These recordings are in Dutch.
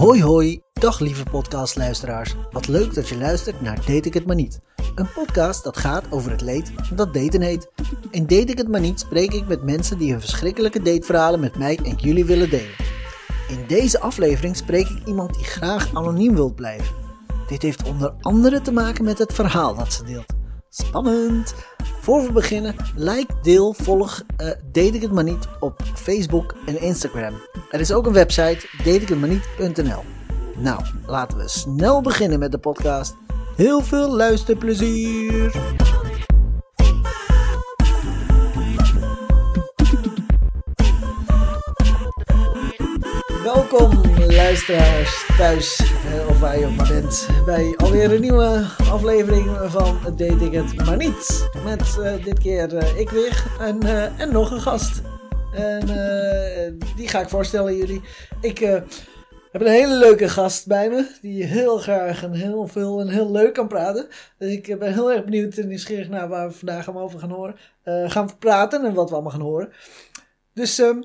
Hoi hoi, dag lieve podcastluisteraars. Wat leuk dat je luistert naar Date ik het maar niet. Een podcast dat gaat over het leed dat daten heet. In Date ik het maar niet spreek ik met mensen die hun verschrikkelijke dateverhalen met mij en jullie willen delen. In deze aflevering spreek ik iemand die graag anoniem wilt blijven. Dit heeft onder andere te maken met het verhaal dat ze deelt. Spannend! Voor we beginnen, like, deel, volg uh, ik het maar niet op Facebook en Instagram. Er is ook een website, dateikhetmaarniet.nl. Nou, laten we snel beginnen met de podcast. Heel veel luisterplezier! Welkom luisteraars thuis, eh, of waar je ook maar bent, bij alweer een nieuwe aflevering van Date het maar niet. Met eh, dit keer eh, ik weer en, en nog een gast. En die ga ik voorstellen jullie. Ik heb een hele leuke gast bij me, die heel graag en heel veel en heel leuk kan praten. Dus ik ben heel erg benieuwd en nieuwsgierig naar waar we vandaag allemaal over gaan horen. Gaan praten en wat we allemaal gaan horen. Dus ehm,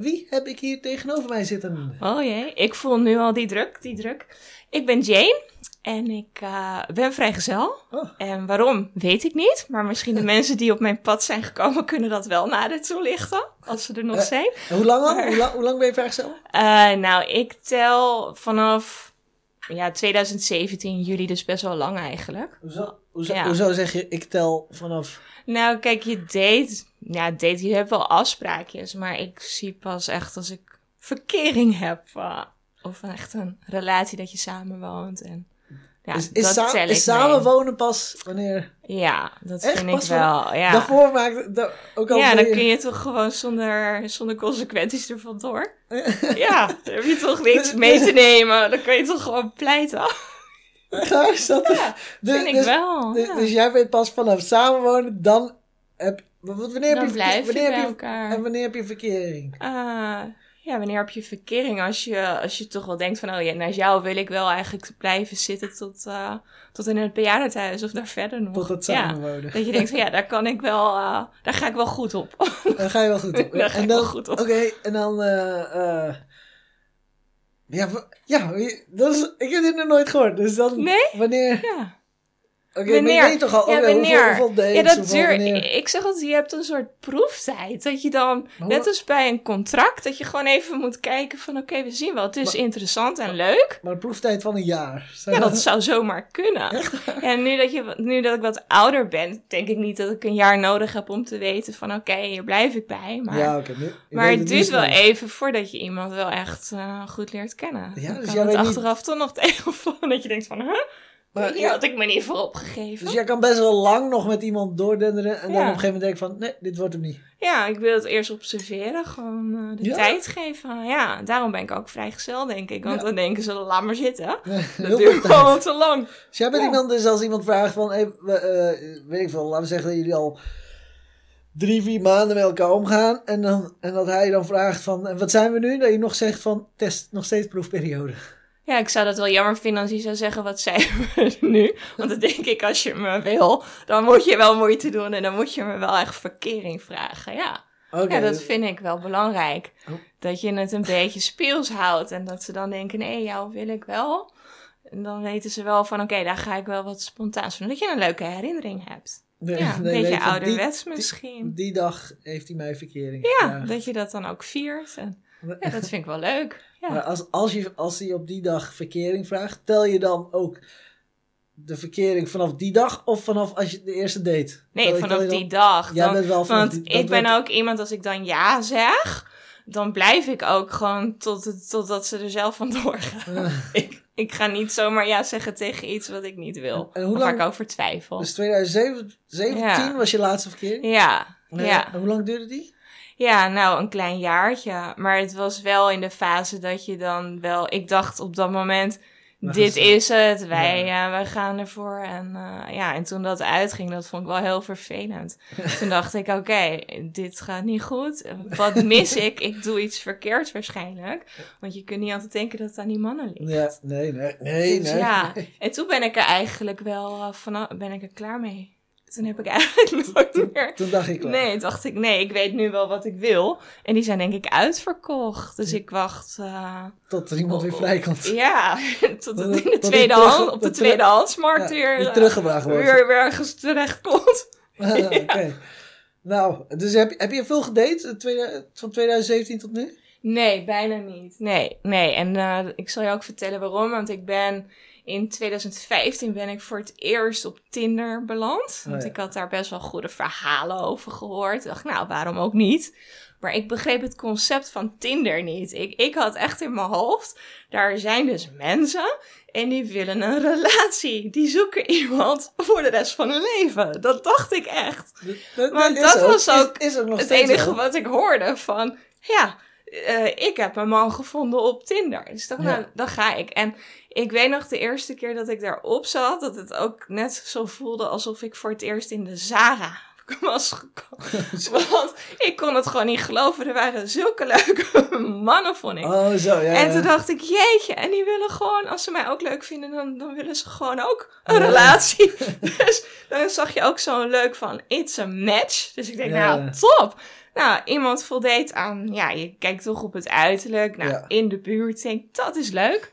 wie heb ik hier tegenover mij zitten? Oh jee, ik voel nu al die druk, die druk. Ik ben Jane en ik eh, ben vrijgezel. Oh. En waarom, weet ik niet. Maar misschien de mensen die op mijn pad zijn gekomen kunnen dat wel nader toelichten. Als ze er nog Eh, zijn. Hoe lang al? Maar- Hoe, lang, hoe lang ben je vrijgezel? Eh, nou, ik tel vanaf ja, 2017 juli, dus best wel lang eigenlijk. Hoezo, hoezo, Ja. hoezo zeg je ik tel vanaf... Nou, kijk, je date. Ja, date, je hebt wel afspraakjes. Maar ik zie pas echt als ik verkering heb. eh, of echt een relatie dat je samenwoont. En, ja, is is, dat sa- samenwonen pas wanneer... Ja, dat Echt? vind ik van- wel. Ja, Daarvoor maakt da- ook al ja dan kun je toch gewoon zonder, zonder consequenties er vandoor. Ja, dan heb je toch niks mee te nemen. Dan kun je toch gewoon pleiten. Ga is dat? Ja, Dus- vind ik dus- wel. Dus, ja. dus jij weet pas vanaf samenwonen, dan heb... Wanneer heb je, blijf je wanneer bij heb je, elkaar. En wanneer heb je verkering? Ah, ja, wanneer heb je verkering? Als je, als je toch wel denkt van, oh ja, naast jou wil ik wel eigenlijk blijven zitten tot, eh, tot in het bejaardentehuis of daar verder nog. Tot het ja, samenwonen. dat je denkt van, ja, daar kan ik wel, eh, daar ga ik wel goed op. Dan ga je wel goed op. Daar ga en ik wel goed op. Oké, en dan... eh, ja, ja, dat is, ik heb dit nog nooit gehoord. Dus dan... Nee? Wanneer... ja. Maar je Wanneer? weet toch al... Ja, oké, hoeveel, wanneer? hoeveel Ja, dat duurt. wanneer- Ik zeg altijd, je hebt een soort proeftijd. Dat je dan, Maar net als bij een contract, dat je gewoon even moet kijken van, oké, we zien wel, het is Maar- interessant en leuk. Maar een proeftijd van een jaar. Ja, dat zou zomaar kunnen. En nu dat, je, nu dat ik wat ouder ben, denk ik niet dat ik een jaar nodig heb om te weten van oké, hier blijf ik bij. Maar, Ja, nu- maar het duurt wel even voordat je iemand wel echt eh, goed leert kennen. Ja, dus kan jij het weet niet- achteraf toch nog tegenvallen dat je denkt van, huh? Maar Hier had ik me niet voor opgegeven. dus jij kan best wel lang nog met iemand doordenderen. En dan op een gegeven moment denk je van... Nee, dit wordt hem niet. Ja, ik wil het eerst observeren, gewoon eh, de Ja? tijd geven. Ja, daarom ben ik ook vrijgezel, denk ik. Want Ja. dan denken ze, laat maar zitten. Dat duurt gewoon te lang. Dus jij bent iemand, dus als iemand vraagt van, hey, we, eh, weet ik veel, laten we zeggen dat jullie al drie, vier maanden met elkaar omgaan. En, dan, en dat hij dan vraagt van, en wat zijn we nu? Dat je nog zegt van, test, nog steeds proefperiode. Ja, ik zou dat wel jammer vinden als hij zou zeggen, wat zijn we nu? Want dan denk ik, als je me wil, dan moet je wel moeite doen en dan moet je me wel echt verkering vragen. Ja, ja dat dus- vind ik wel belangrijk. Oh. Dat je het een beetje speels houdt en dat ze dan denken, nee, jou wil ik wel. En dan weten ze wel van, oké, daar ga ik wel wat spontaans van. Dat je een leuke herinnering hebt. nee, Ja, een nee, beetje ouderwets die, misschien. Die dag heeft hij mij verkering Ja, dat je dat dan ook viert. En, ja, dat vind ik wel leuk. Ja. Maar als, als, je, als hij op die dag verkering vraagt, tel je dan ook de verkering vanaf die dag of vanaf als je de eerste date? Nee, tel vanaf dan- die dag. Jij Dan- bent wel vanaf Want die- ik ben wordt- ook iemand, als ik dan ja zeg, dan blijf ik ook gewoon tot totdat ze er zelf van doorgaan. Ik, ik ga niet zomaar ja zeggen tegen iets wat ik niet wil. En hoe lang- waar ik over twijfel. dus 2017 Ja. was je laatste verkering? ja, ja. En hoe lang duurde die? Ja, nou een klein jaartje. Maar het was wel in de fase dat je dan wel... Ik dacht op dat moment, dit is het. Wij, ja. wij gaan ervoor. En, eh, ja, en toen dat uitging, dat vond ik wel heel vervelend. toen dacht ik, oké, dit gaat niet goed. Wat mis ik? Ik doe iets verkeerds waarschijnlijk. Want je kunt niet altijd denken dat het aan die mannen ligt. Ja, nee, nee, nee, Dus nee. ja, en toen ben ik er eigenlijk wel eh, van, ben ik er klaar mee. Toen heb ik eigenlijk nooit meer... Toen dacht ik. Nee, dacht ik, nee, ik weet nu wel wat ik wil. En die zijn denk ik uitverkocht. Dus ik wacht... uh, tot er iemand weer vrijkomt. Ja, tot het in de tweede hand, op de, tweedehandsmarkt ja, weer, weer teruggebracht wordt. Weer, weer ergens terecht komt. Ah, Oké. Nou, dus heb, heb je veel gedate van 2017 tot nu? Nee, bijna niet. Nee, nee. En uh, ik zal je ook vertellen waarom. Want ik ben in 2015 ben ik voor het eerst op Tinder beland. Oh, want ik had daar best wel goede verhalen over gehoord. Ik dacht, nou, waarom ook niet? Maar ik begreep het concept van Tinder niet. Ik, ik had echt in mijn hoofd, daar zijn dus mensen en die willen een relatie. Die zoeken iemand voor de rest van hun leven. Dat dacht ik echt. Dat, Want dat was ook, is, is het enige wat ik hoorde van, ja, uh, ik heb een man gevonden op Tinder. Dus dacht, nou, dan ga ik. En ik weet nog de eerste keer dat ik daarop zat, dat het ook net zo voelde alsof ik voor het eerst in de Zara was gekomen. Want ik kon het gewoon niet geloven. Er waren zulke leuke mannen, vond ik. Oh, zo, ja. En toen dacht ik, jeetje, en die willen gewoon, als ze mij ook leuk vinden, dan, dan willen ze gewoon ook een relatie. dus dan zag je ook zo'n leuk van, it's a match. Dus ik denk, nou, top. Nou, iemand voldeed aan, ja, je kijkt toch op het uiterlijk. Nou, in de buurt, denk dat is leuk.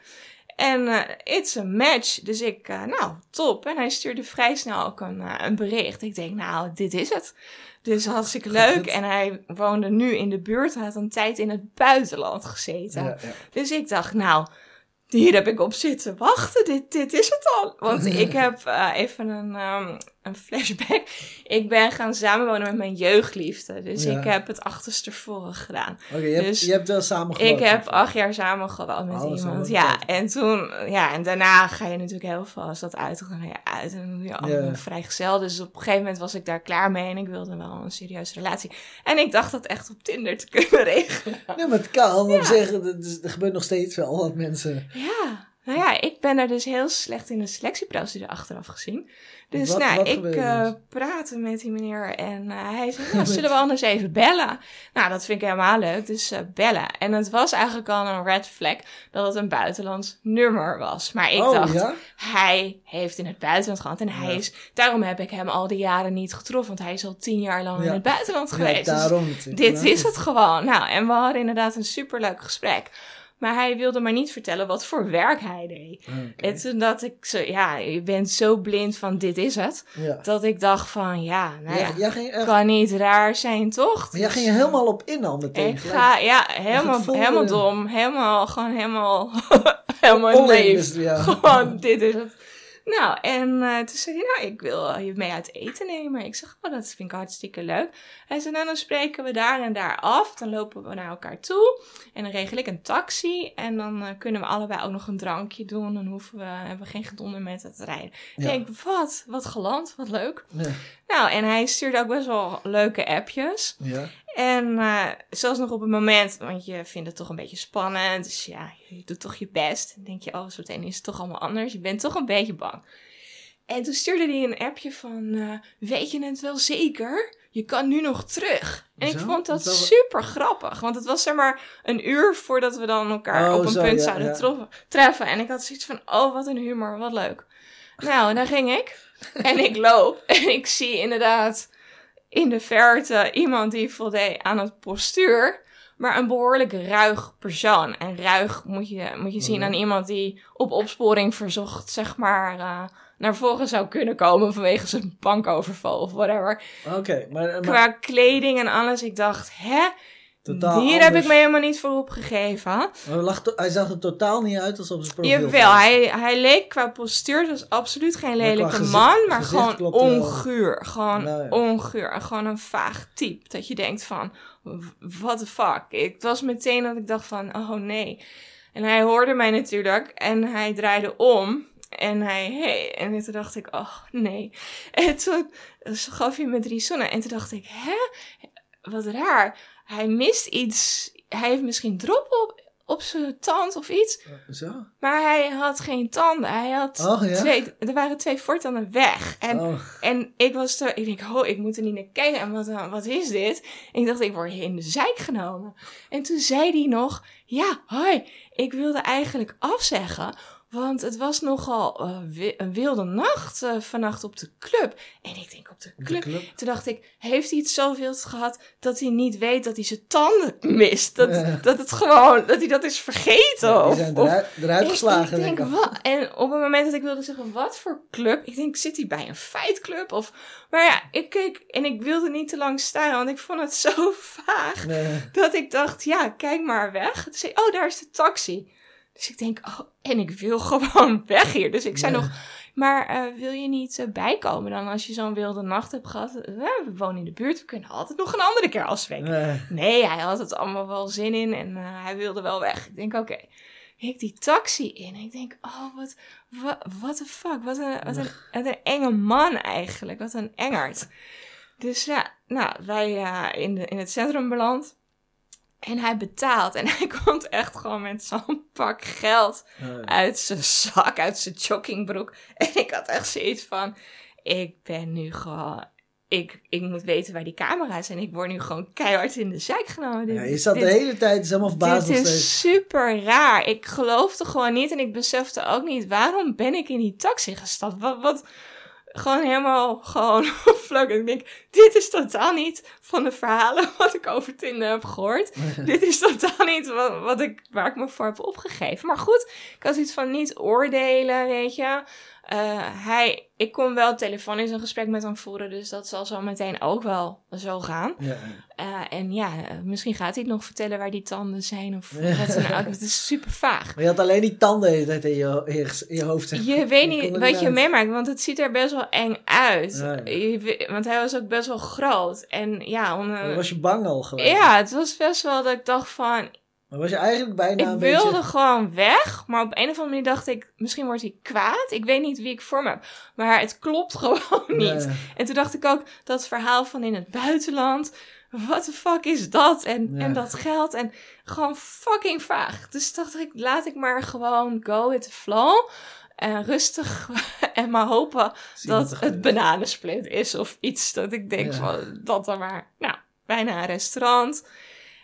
En uh, it's a match. Dus ik, uh, nou, top. En hij stuurde vrij snel ook een, uh, een bericht. Ik denk, nou, dit is het. Dus hartstikke leuk. En hij woonde nu in de buurt. Hij had een tijd in het buitenland gezeten. Ja, ja. Dus ik dacht, nou, hier heb ik op zitten wachten. Dit, dit is het al. Want ik heb uh, even een, um, een flashback. Ik ben gaan samenwonen met mijn jeugdliefde. Dus ik heb het achterste voren gedaan. Oké, je, dus je, hebt wel samen gewoond? Ik heb acht jaar samen gewoond met oh, iemand. Ja, en toen... Ja, en daarna ga je natuurlijk heel veel als dat uit. Dan ga je uit en ja, ja. vrijgezel. Dus op een gegeven moment was ik daar klaar mee. En ik wilde wel een serieuze relatie. En ik dacht dat echt op Tinder te kunnen regelen. Ja, maar het kan. Ja. zeggen, er gebeurt nog steeds wel wat mensen... Ja. Nou ja, ik ben er dus heel slecht in de selectieprocedure achteraf gezien. Dus wat, nou, ik uh, praatte met die meneer en uh, hij zei, nou, zullen we anders even bellen? Nou, dat vind ik helemaal leuk, dus uh, bellen. En het was eigenlijk al een red flag dat het een buitenlands nummer was. Maar ik oh, dacht, ja? hij heeft in het buitenland gehad en hij is... Daarom heb ik hem al die jaren niet getroffen, want hij is al tien jaar lang ja. in het buitenland geweest. daarom dus dit is het gewoon. Nou, en we hadden inderdaad een superleuk gesprek. Maar hij wilde maar niet vertellen wat voor werk hij deed. Okay. En toen dat ik zo, ja, je bent zo blind van dit is het. Ja. Dat ik dacht van, ja, nou ja, ja ging, kan niet raar zijn, toch? Maar jij ging je helemaal op in al meteen. Ik ga, ja, helemaal, helemaal dom. Helemaal, gewoon helemaal, helemaal leef. Ja. Gewoon, dit is het. Nou, en uh, toen zei hij, nou, ik wil je mee uit eten nemen. Ik zeg, oh, dat vind ik hartstikke leuk. Hij zei, nou, dan spreken we daar en daar af. Dan lopen we naar elkaar toe. En dan regel ik een taxi. En dan uh, kunnen we allebei ook nog een drankje doen. Dan hoeven we, hebben we geen gedonder met het rijden. Ja. Ik denk, wat? Wat geland, wat leuk. Ja. Nou, en hij stuurde ook best wel leuke appjes. Ja. En uh, zelfs nog op het moment, want je vindt het toch een beetje spannend. Dus ja, je doet toch je best. Dan denk je, oh, zo meteen is het toch allemaal anders. Je bent toch een beetje bang. En toen stuurde hij een appje van, uh, weet je het wel zeker? Je kan nu nog terug. En zo? ik vond dat, dat super grappig. Want het was zeg maar een uur voordat we dan elkaar oh, op een zo, punt ja, zouden ja. treffen. En ik had zoiets van, oh, wat een humor, wat leuk. Nou, en daar ging ik. En ik loop. En ik zie inderdaad in de verte iemand die voldeed aan het postuur. Maar een behoorlijk ruig persoon. En ruig moet je, moet je zien Mhm. aan iemand die op opsporing verzocht, zeg maar, uh, naar voren zou kunnen komen vanwege zijn bankoverval of whatever. Oké, maar, maar Qua kleding en alles. Ik dacht, hè? Totaal Hier heb ik me helemaal niet voor opgegeven. Lag hij zag er totaal niet uit als op zijn profiel. Jawel, hij, hij leek qua postuur dus absoluut geen lelijke gezicht- man, maar gewoon wel. onguur. Gewoon Nou ja. onguur. En Gewoon een vaag type. Dat je denkt van, what the fuck. Ik, was meteen dat ik dacht van, oh nee. En hij hoorde mij natuurlijk en hij draaide om. En hij, hey. En toen dacht ik, oh nee. En toen gaf hij me drie zonnen. En toen dacht ik, hè? Wat raar. Hij mist iets. Hij heeft misschien drop op, op zijn tand of iets. Zo? Maar hij had geen tanden. Hij had Oh, ja? twee, er waren twee voortanden weg. En, Oh. en ik was er, ik denk, oh, ik moet er niet naar kijken. En wat, eh, wat is dit? En ik dacht, ik word hier in de zijk genomen. En toen zei hij nog, ja, hoi, ik wilde eigenlijk afzeggen. Want het was nogal eh, wi- een wilde nacht eh, vannacht op de club. En ik denk op de club. Toen dacht ik, heeft hij het zoveel gehad dat hij niet weet dat hij zijn tanden mist? Dat, dat het gewoon, dat hij dat is vergeten? Ja, die of, zijn of- eruit, geslagen. Ik, denk, wat? En op het moment dat ik wilde zeggen, wat voor club? Ik denk, zit hij bij een fightclub? Of, maar ja, ik keek en ik wilde niet te lang staan, want ik vond het zo vaag. Nee. Dat ik dacht, ja, kijk maar weg. Toen zei oh, daar is de taxi. Dus ik denk, oh, en ik wil gewoon weg hier. Dus ik zei Nee. nog, maar eh, wil je niet eh, bijkomen dan als je zo'n wilde nacht hebt gehad? Eh, we wonen in de buurt, we kunnen altijd nog een andere keer afspreken. Nee. Nee, hij had het allemaal wel zin in en hij wilde wel weg. Ik denk, oké. Ik die taxi in. Ik denk, oh, wat, wat, what the fuck. Wat een, wat, een, wat een enge man eigenlijk. Wat een engert. Dus ja, nou, wij in, de, in het centrum beland. En hij betaalt. En hij komt echt gewoon met zo'n pak geld uit zijn zak, uit zijn joggingbroek. En ik had echt zoiets van, ik ben nu gewoon... Ik, ik moet weten waar die camera's zijn. Ik word nu gewoon keihard in de zijk genomen. Dit- Ja, je zat dit- de hele tijd is helemaal verbaasd dit is super raar. Ik geloofde gewoon niet en ik besefte ook niet waarom ben ik in die taxi gestapt. Wat, wat gewoon helemaal gewoon vlak. Ik denk, dit is totaal niet van de verhalen wat ik over Tinder heb gehoord. dit is totaal niet wat, wat ik, waar ik me voor heb opgegeven. Maar goed, ik had iets van niet oordelen, weet je. Eh, hij, ik kon wel telefonisch een gesprek met hem voeren, dus dat zal zo meteen ook wel zo gaan. Ja. Eh, en ja, eh, misschien gaat hij het nog vertellen waar die tanden zijn of Ja. wat dan ook. Het is super vaag. Maar je had alleen die tanden in je, in je, hoofd. Je weet niet wat je meemaakt, want het ziet er best wel eng uit. Ja. Je want hij was ook best wel groot. En ja, om, was je bang al gelijk? ja, het was best wel dat ik dacht van, Maar was je eigenlijk bijna ik een wilde beetje... gewoon weg, maar op een of andere manier dacht ik, misschien wordt hij kwaad. Ik weet niet wie ik voor me heb, maar het klopt gewoon niet. En toen dacht ik ook, dat verhaal van in het buitenland, what the fuck is dat? En, Ja. en dat geld en gewoon fucking vaag. Dus dacht ik, laat ik maar gewoon go with the flow. En rustig en maar hopen dat het bananensplit is of iets. Dat ik denk Ja. van, dat dan maar, nou, bijna een restaurant.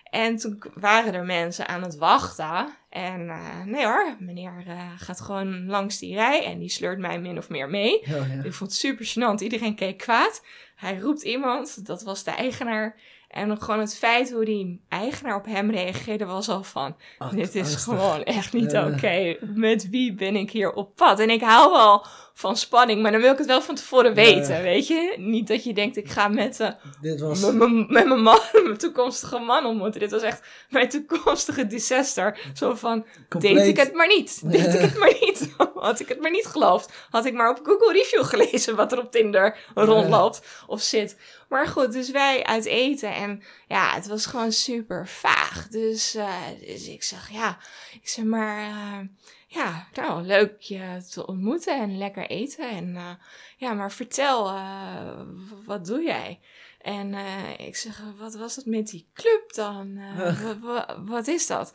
En toen waren er mensen aan het wachten. En eh, nee hoor, meneer eh, gaat gewoon langs die rij en die sleurt mij min of meer mee. Ja. Ik vond het super gênant. Iedereen keek kwaad. Hij roept iemand, dat was de eigenaar. En gewoon het feit hoe die eigenaar op hem reageerde was al van... Ach, dit is angstig. gewoon echt niet Ja. oké. Met wie ben ik hier op pad? En ik hou wel van spanning, maar dan wil ik het wel van tevoren weten, weet je? Niet dat je denkt, ik ga met, eh, Dit was... met mijn- man, mijn toekomstige man ontmoeten. Dit was echt mijn toekomstige disaster. Zo van, compleet- deed ik het maar niet. Deed ik het maar niet. Had ik het maar niet geloofd. Had ik maar op Google Review gelezen wat er op Tinder rondloopt of zit. Maar goed, dus wij uit eten. En ja, het was gewoon super vaag. Dus, eh, dus ik zeg, ja, ik zeg maar, eh, ja, nou, leuk je te ontmoeten en lekker eten. En eh, ja, maar vertel, eh, wat doe jij? En eh, ik zeg, wat was het met die club dan? Wa- wa- wat is dat?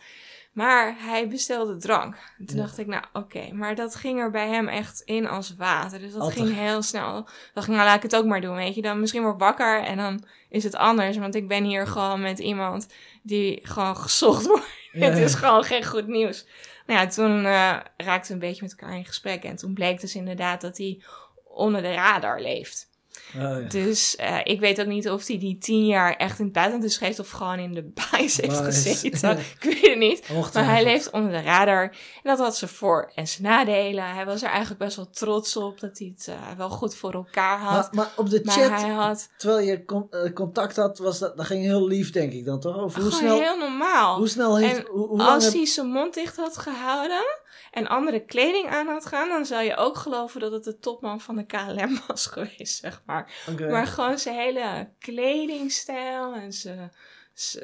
Maar hij bestelde drank. Toen Ja. dacht ik, nou oké, maar dat ging er bij hem echt in als water. Dus dat Altijd. ging heel snel. Dan dacht ik, nou laat ik het ook maar doen, weet je. Dan misschien word ik wakker en dan is het anders. Want ik ben hier gewoon met iemand die gewoon gezocht wordt. Ja, het is gewoon geen goed nieuws. Nou ja, toen eh raakten we een beetje met elkaar in gesprek. En toen bleek dus inderdaad dat hij onder de radar leeft. Oh, ja. Dus eh, ik weet ook niet of hij die tien jaar echt in het buitenland is geweest of gewoon in de bias heeft gezeten. ja. Ik weet het niet. Maar hij leeft onder de radar. En dat had zijn voor- en zijn nadelen. Hij was er eigenlijk best wel trots op dat hij het eh, wel goed voor elkaar had. Maar, maar op de Maar, chat, hij had terwijl je con- eh, contact had, was dat, dat ging heel lief, denk ik dan toch? Of hoe snel, heel normaal. hoe snel heeft... En hoe, Als heb- hij zijn mond dicht had gehouden en andere kleding aan had gaan, dan zou je ook geloven dat het de topman van de KLM was geweest, zeg maar. Maar gewoon zijn hele kledingstijl en zijn,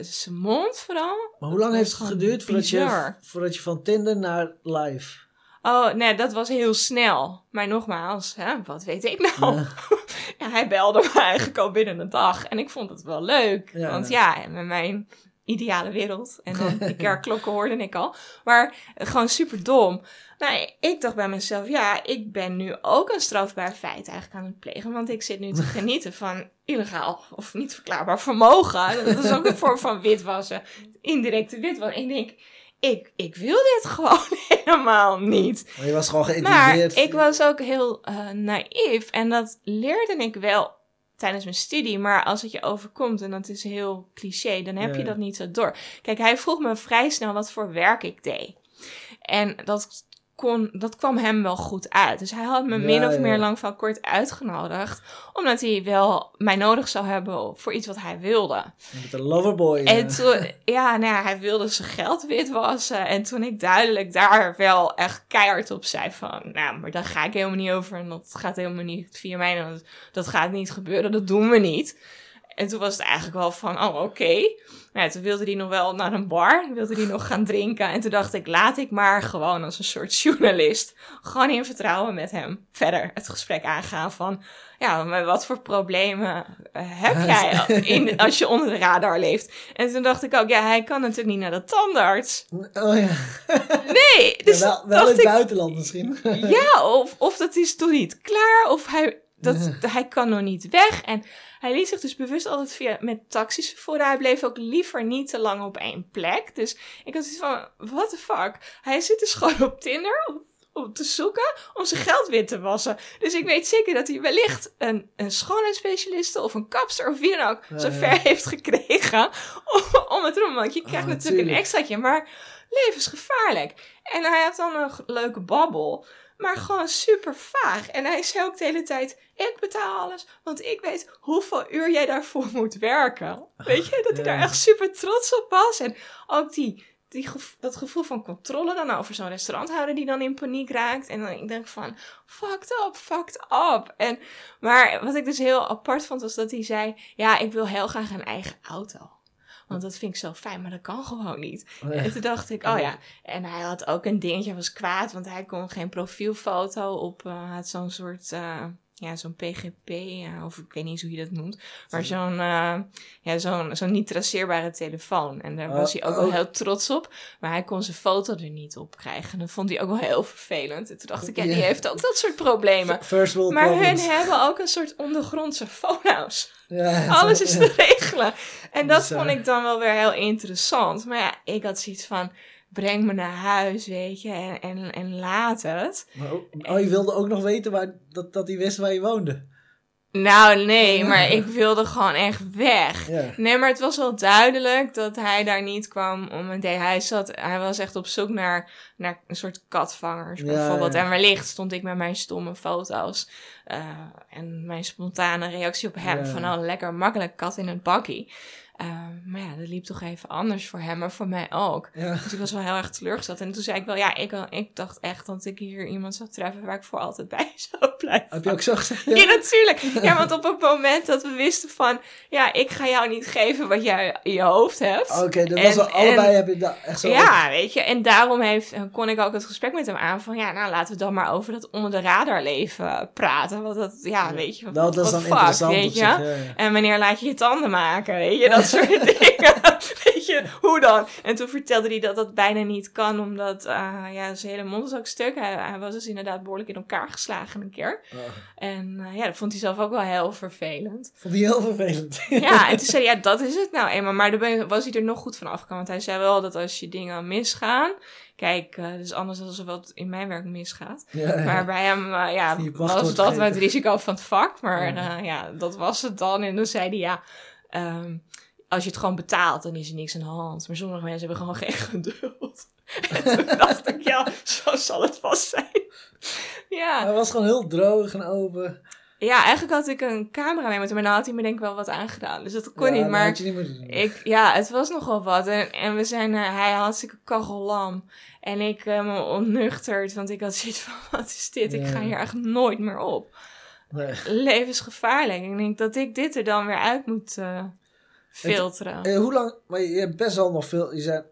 zijn mond vooral. Maar hoe lang heeft het geduurd voordat je, voordat je van Tinder naar live... Oh, nee, dat was heel snel. Maar nogmaals, hè, wat weet ik nou? Ja. Ja, hij belde me eigenlijk al binnen een dag. En ik vond het wel leuk. Ja. Want ja, met mijn ideale wereld. En dan die kerkklokken hoorde ik al. Maar gewoon super dom. Nou, ik dacht bij mezelf, ja, ik ben nu ook een strafbaar feit eigenlijk aan het plegen. Want ik zit nu te genieten van illegaal of niet verklaarbaar vermogen. Dat is ook een vorm van witwassen. Indirecte witwassen. En ik denk, ik, ik wil dit gewoon helemaal niet. Maar je was gewoon Maar geïntimideerd. ik was ook heel eh, naïef en dat leerde ik wel tijdens mijn studie. Maar als het je overkomt, en dat is heel cliché, dan heb Ja. je dat niet zo door. Kijk, hij vroeg me vrij snel wat voor werk ik deed. En dat, kon, dat kwam hem wel goed uit. Dus hij had me Ja, min of ja. meer lang van kort uitgenodigd. Omdat hij wel mij nodig zou hebben voor iets wat hij wilde. Met een loverboy. En toen, ja, nou ja, hij wilde zijn geld witwassen. En toen ik duidelijk daar wel echt keihard op zei van... Nou, maar daar ga ik helemaal niet over. En dat gaat helemaal niet via mij. en Dat, dat gaat niet gebeuren, dat doen we niet. En toen was het eigenlijk wel van, oh, oké. Nou, toen wilde hij nog wel naar een bar. Wilde hij nog gaan drinken. En toen dacht ik, laat ik maar gewoon als een soort journalist... gewoon in vertrouwen met hem verder het gesprek aangaan van... Ja, maar wat voor problemen eh, heb jij in, als je onder de radar leeft? En toen dacht ik ook, ja, hij kan natuurlijk niet naar de tandarts. Oh ja. Nee, dus Ja, wel in het buitenland misschien. ja, of, of dat is toen niet klaar, of hij, dat, hij kan nog niet weg. En hij liet zich dus bewust altijd via, met taxis vervoeren. Hij bleef ook liever niet te lang op één plek. Dus ik had zoiets van, what the fuck? Hij zit dus gewoon op Tinder om, om te zoeken om zijn geld wit te wassen. Dus ik weet zeker dat hij wellicht een, een schoonheidsspecialiste of een kapster of wie dan ook Ja, zo ja. ver heeft gekregen om, om het erom. Want je krijgt Ah, natuurlijk een extraatje, maar levensgevaarlijk. En hij heeft dan een leuke babbel. Maar gewoon super vaag. En hij zei ook de hele tijd: Ik betaal alles, want ik weet hoeveel uur jij daarvoor moet werken. Weet je, dat hij daar echt super trots op was. En ook die, die dat gevoel van controle dan over zo'n restauranthouder die dan in paniek raakt. En dan ik denk van: Fucked up, fucked up. En, maar wat ik dus heel apart vond, was dat hij zei: Ja, ik wil heel graag een eigen auto. Want dat vind ik zo fijn, maar dat kan gewoon niet. Oh ja. En toen dacht ik, oh ja. En hij had ook een dingetje, was kwaad, want hij kon geen profielfoto op, hij had zo'n soort, eh, ja, zo'n PGP, ja, of ik weet niet eens hoe je dat noemt. Maar zo'n, eh, ja, zo'n, zo'n niet traceerbare telefoon. En daar Oh, was hij ook wel oh. heel trots op. Maar hij kon zijn foto er niet op krijgen. En dat vond hij ook wel heel vervelend. En toen dacht ik, ja, die heeft ook dat soort problemen. First world Maar hun hebben ook een soort ondergrondse phonehouse. Ja, Alles is te regelen. En dat Bizar. vond ik dan wel weer heel interessant. Maar ja, ik had zoiets van, breng me naar huis, weet je, en, en, en laat het. Maar oh, je wilde ook nog weten waar, dat, dat hij wist waar je woonde. Nou, nee, maar ik wilde gewoon echt weg. Ja. Nee, maar het was wel duidelijk dat hij daar niet kwam om een date. Hij, zat, hij was echt op zoek naar, naar een soort katvangers, Ja, bijvoorbeeld. ja. En wellicht stond ik met mijn stomme foto's eh, en mijn spontane reactie op hem van, oh, lekker makkelijk kat in het bakkie. Eh, maar ja, dat liep toch even anders voor hem, maar voor mij ook. Ja. Dus ik was wel heel erg teleurgesteld. En toen zei ik wel, ja, ik, ik dacht echt dat ik hier iemand zou treffen waar ik voor altijd bij zou blijven. Heb je ook zo gezegd? Ja, natuurlijk. Ja, want op het moment dat we wisten van... Ja, ik ga jou niet geven wat jij in je hoofd hebt. Oké, dat En- was wel, allebei en- heb je dat echt zo... Ja, weet je. En daarom heeft, kon ik ook het gesprek met hem aan van... Ja, nou, laten we dan maar over dat onder de radar leven praten. Want dat, ja, weet je. dat is dan fuck, interessant weet je. zich, ja. En wanneer laat je je tanden maken, weet je, dat soort dingen. weet je, hoe dan? En toen vertelde hij dat dat bijna niet kan, omdat uh, ja, zijn hele mond is ook stuk. Hij, hij, was dus inderdaad behoorlijk in elkaar geslagen een keer. Oh, En uh, ja, dat vond hij zelf ook wel heel vervelend. vond hij heel vervelend. ja, en toen zei hij, ja, dat is het nou eenmaal. Maar daar was hij er nog goed van afgekomen. Want hij zei wel dat als je dingen misgaan... Kijk, uh, dus anders dan er wat in mijn werk misgaat. Ja, ja. Maar bij hem, uh, ja, was dat het risico van het vak. Maar ja. Uh, ja, dat was het dan. En toen zei hij, ja, um, als je het gewoon betaalt, dan is er niks aan de hand. Maar sommige mensen hebben gewoon geen geduld. en toen dacht ik, ja, zo zal het vast zijn. ja. Hij was gewoon heel droog en open. Ja, eigenlijk had ik een camera mee moeten, maar dan had hij me denk ik wel wat aangedaan. Dus dat kon ja, niet, maar niet ik, ja, het was nogal wat. En, en we zijn, uh, hij had hartstikke kagellam. En ik uh, me onnuchterd, want ik had zoiets van, wat is dit? Ja. Ik ga hier echt nooit meer op. Nee. Levensgevaarlijk. Ik denk dat ik dit er dan weer uit moet uh, filteren. Hoe lang, maar je hebt best wel nog veel, je zei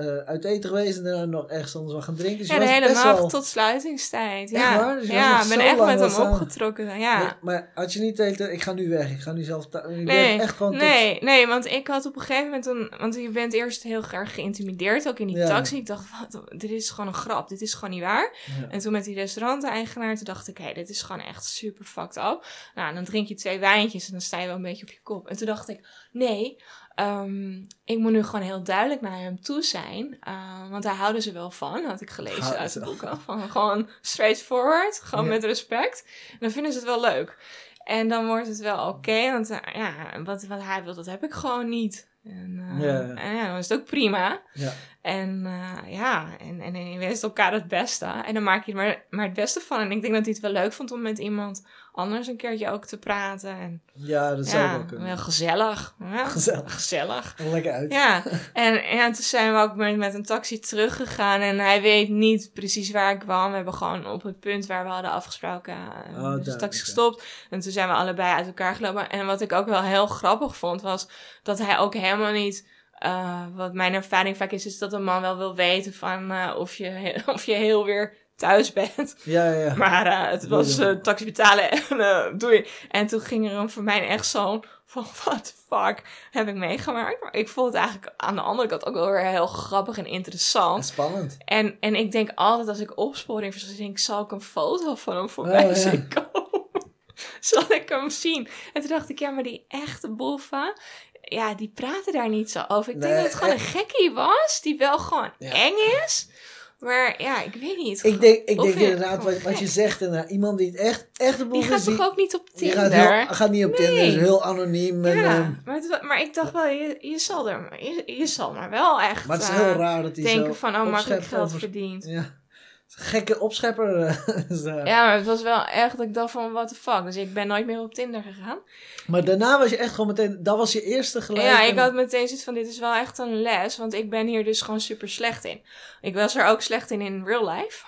uh, uit eten geweest en daarna nog ergens anders wel gaan drinken. Dus ja, de hele nacht wel... tot sluitingstijd. Ja, waar? Dus ja ik ben echt met hem opgetrokken. Ja. Nee, maar had je niet tijd, ik ga nu weg, ik ga nu zelf... Je nee, echt gewoon nee, tot... nee, want ik had op een gegeven moment, een, want je bent eerst heel erg geïntimideerd, ook in die ja. taxi. Ik dacht, wat, dit is gewoon een grap, dit is gewoon niet waar. Ja. En toen met die restauranteigenaar, toen dacht ik, hé, hey, dit is gewoon echt super fucked up. Nou, dan drink je twee wijntjes en dan sta je wel een beetje op je kop. En toen dacht ik, nee, ehm, ik moet nu gewoon heel duidelijk naar hem toe zijn. eh, want daar houden ze wel van, had ik gelezen uit de boeken. Van gewoon straightforward, gewoon Ja. met respect. En dan vinden ze het wel leuk. En dan wordt het wel oké, want eh, ja, wat, wat hij wil, dat heb ik gewoon niet. En, eh, Ja. en ja, dan is het ook prima. Ja. En ja, en, en, en je wenst elkaar het beste. En dan maak je er maar, maar het beste van. En ik denk dat hij het wel leuk vond om met iemand anders een keertje ook te praten. En ja, dat zou ja, wel kunnen. wel gezellig. Ja, Gezellig. gezellig. Lekker uit. Ja, en, ja, toen zijn we ook met, met een taxi teruggegaan. En hij weet niet precies waar ik kwam. We hebben gewoon op het punt waar we hadden afgesproken eh, Oh, dus de taxi gestopt. En toen zijn we allebei uit elkaar gelopen. En wat ik ook wel heel grappig vond, was dat hij ook helemaal niet... eh, wat mijn ervaring vaak is, is dat een man wel wil weten van eh, of, je, of je heel weer thuis bent. Ja, ja. Maar eh, het was dan. taxi betalen en eh, doei. En toen ging er een voor mij echt zo'n van what the fuck heb ik meegemaakt. Maar ik vond het eigenlijk aan de andere kant ook wel weer heel grappig en interessant. Spannend. En, en ik denk altijd als ik opsporing verzin, denk ik, zal ik een foto van hem Oh, voorbij ja. zien komen? Zal ik hem zien? En toen dacht ik, ja, maar die echte boeven, ja, die praten daar niet zo over. Ik denk dat het gewoon een gekkie was, die wel gewoon Ja. eng is. Maar ja, ik weet niet. Ik denk, ik denk inderdaad wat, wat je zegt. Inderdaad, iemand die het echt, echt een boef Die gaat toch ook niet op die Tinder? gaat, heel, gaat niet op Tinder. Nee. Is heel anoniem. En, ja, ehm, maar, het maar ik dacht wel, je, je, zal er, je, je zal maar wel echt maar het is eh, heel raar dat denken zo van, oh, makkelijk geld verdient. Ja. Gekke opschepper. eh, is, eh. Ja, maar het was wel echt dat ik dacht van, what the fuck. Dus ik ben nooit meer op Tinder gegaan. Maar daarna was je echt gewoon meteen... Dat was je eerste gelijk. ja, ik had meteen zoiets van, dit is wel echt een les. Want ik ben hier dus gewoon super slecht in. Ik was er ook slecht in in real life.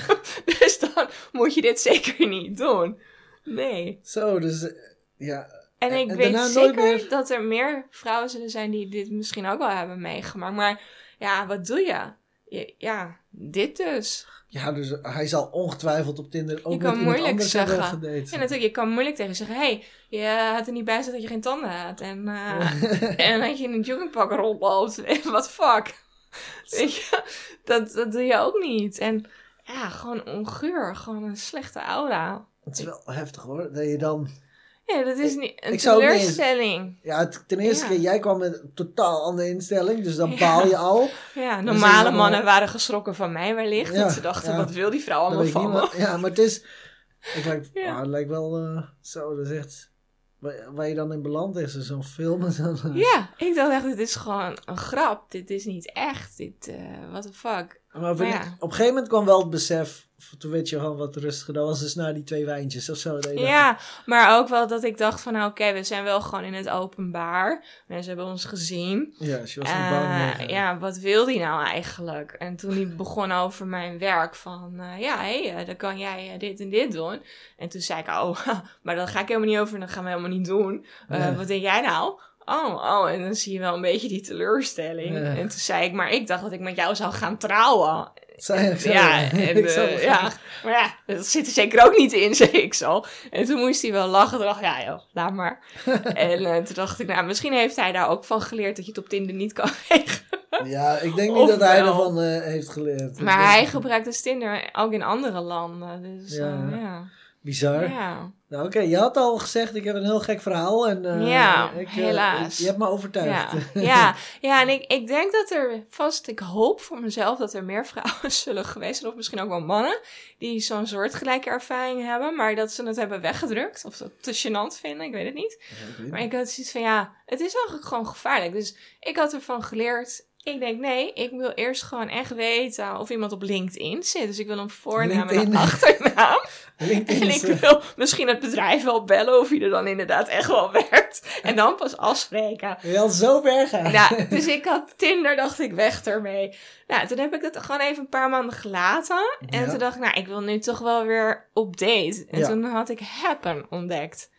dus dan moet je dit zeker niet doen. Nee. Zo, dus... eh, Ja, En En- ik en weet zeker meer- dat er meer vrouwen zullen zijn die dit misschien ook wel hebben meegemaakt. Maar ja, wat doe? Je- Ja, dit dus. Ja, dus hij zal ongetwijfeld op Tinder ook Je met kan iemand moeilijk zeggen. gedate. Ja, natuurlijk, je kan moeilijk tegen zeggen... hey, je had er niet bij dat je geen tanden had. En, eh, en dat je in een joggingpak rondloopt. The fuck? Weet je, dat, dat doe je ook niet. En ja, gewoon onguur. Gewoon een slechte aura. Het is wel heftig hoor. Dat je dan... Ja, dat is niet een ik zou ook niet eens- teleurstelling. Ja, ten eerste Ja. keer, jij kwam met een totaal andere instelling. Dus dan baal je al. Ja, normale allemaal- mannen waren geschrokken van mij wellicht. Ja, dat ze dachten, wat wil die vrouw allemaal van me? Ja, maar het is... Ik lijk, ah, het lijkt wel eh, zo, dat is echt... Waar, je dan in beland is, zo'n film zo. Ja, ik dacht echt, dit is gewoon een grap. Dit is niet echt. Dit, eh what the fuck. Maar Maar ja. op een gegeven moment kwam wel het besef... Toen werd je gewoon wat rustiger. Dat was dus na die twee wijntjes of zo. Ja, maar ook wel dat ik dacht van, nou oké, we zijn wel gewoon in het openbaar. Mensen hebben ons gezien. Ja, je was Eh, bang. nee. ja, wat wil die nou eigenlijk? En toen hij begon over mijn werk van, eh, ja, hé, hey, dan kan jij eh, dit en dit doen. En toen zei ik, oh, maar dat ga ik helemaal niet over en dat gaan we helemaal niet doen. Eh, Nee. Wat denk jij nou? Oh, oh, en dan zie je wel een beetje die teleurstelling. En toen zei ik, maar ik dacht dat ik met jou zou gaan trouwen. Zo. Ja, en, het. ja, maar ja, dat zit er zeker ook niet in, zei ik zo. En toen moest hij wel lachen. Toen dacht ik, ja joh, laat maar. en eh, toen dacht ik, nou, misschien heeft hij daar ook van geleerd dat je het op Tinder niet kan regelen. Ja, ik denk niet dat hij ervan eh, heeft geleerd. Maar hij gebruikt dus Tinder ook in andere landen. Dus Ja. ja. Bizar. ja. Nou, oké, je had al gezegd, ik heb een heel gek verhaal. En, eh, Ja, ik, eh, helaas. je hebt me overtuigd. Ja, ja, ja, en ik, ik denk dat er vast, ik hoop voor mezelf dat er meer vrouwen zullen geweest zijn, of misschien ook wel mannen, die zo'n soortgelijke ervaring hebben, maar dat ze het hebben weggedrukt, of dat te gênant vinden, ik weet het niet. Ja, ik weet Maar ik had zoiets van, ja, het is eigenlijk gewoon gevaarlijk. Dus ik had ervan geleerd, ik denk, nee, ik wil eerst gewoon echt weten of iemand op LinkedIn zit. Dus ik wil een voornaam en een achternaam. LinkedIn En ik eh, wil misschien het bedrijf wel bellen of hij er dan inderdaad echt wel werkt. En dan pas afspreken. had zo ver gaan. Nou, dus ik had Tinder, dacht ik, weg ermee. Nou, toen heb ik het gewoon even een paar maanden gelaten. En Ja. toen dacht ik, nou, ik wil nu toch wel weer op date. En Ja. toen had ik Happen ontdekt.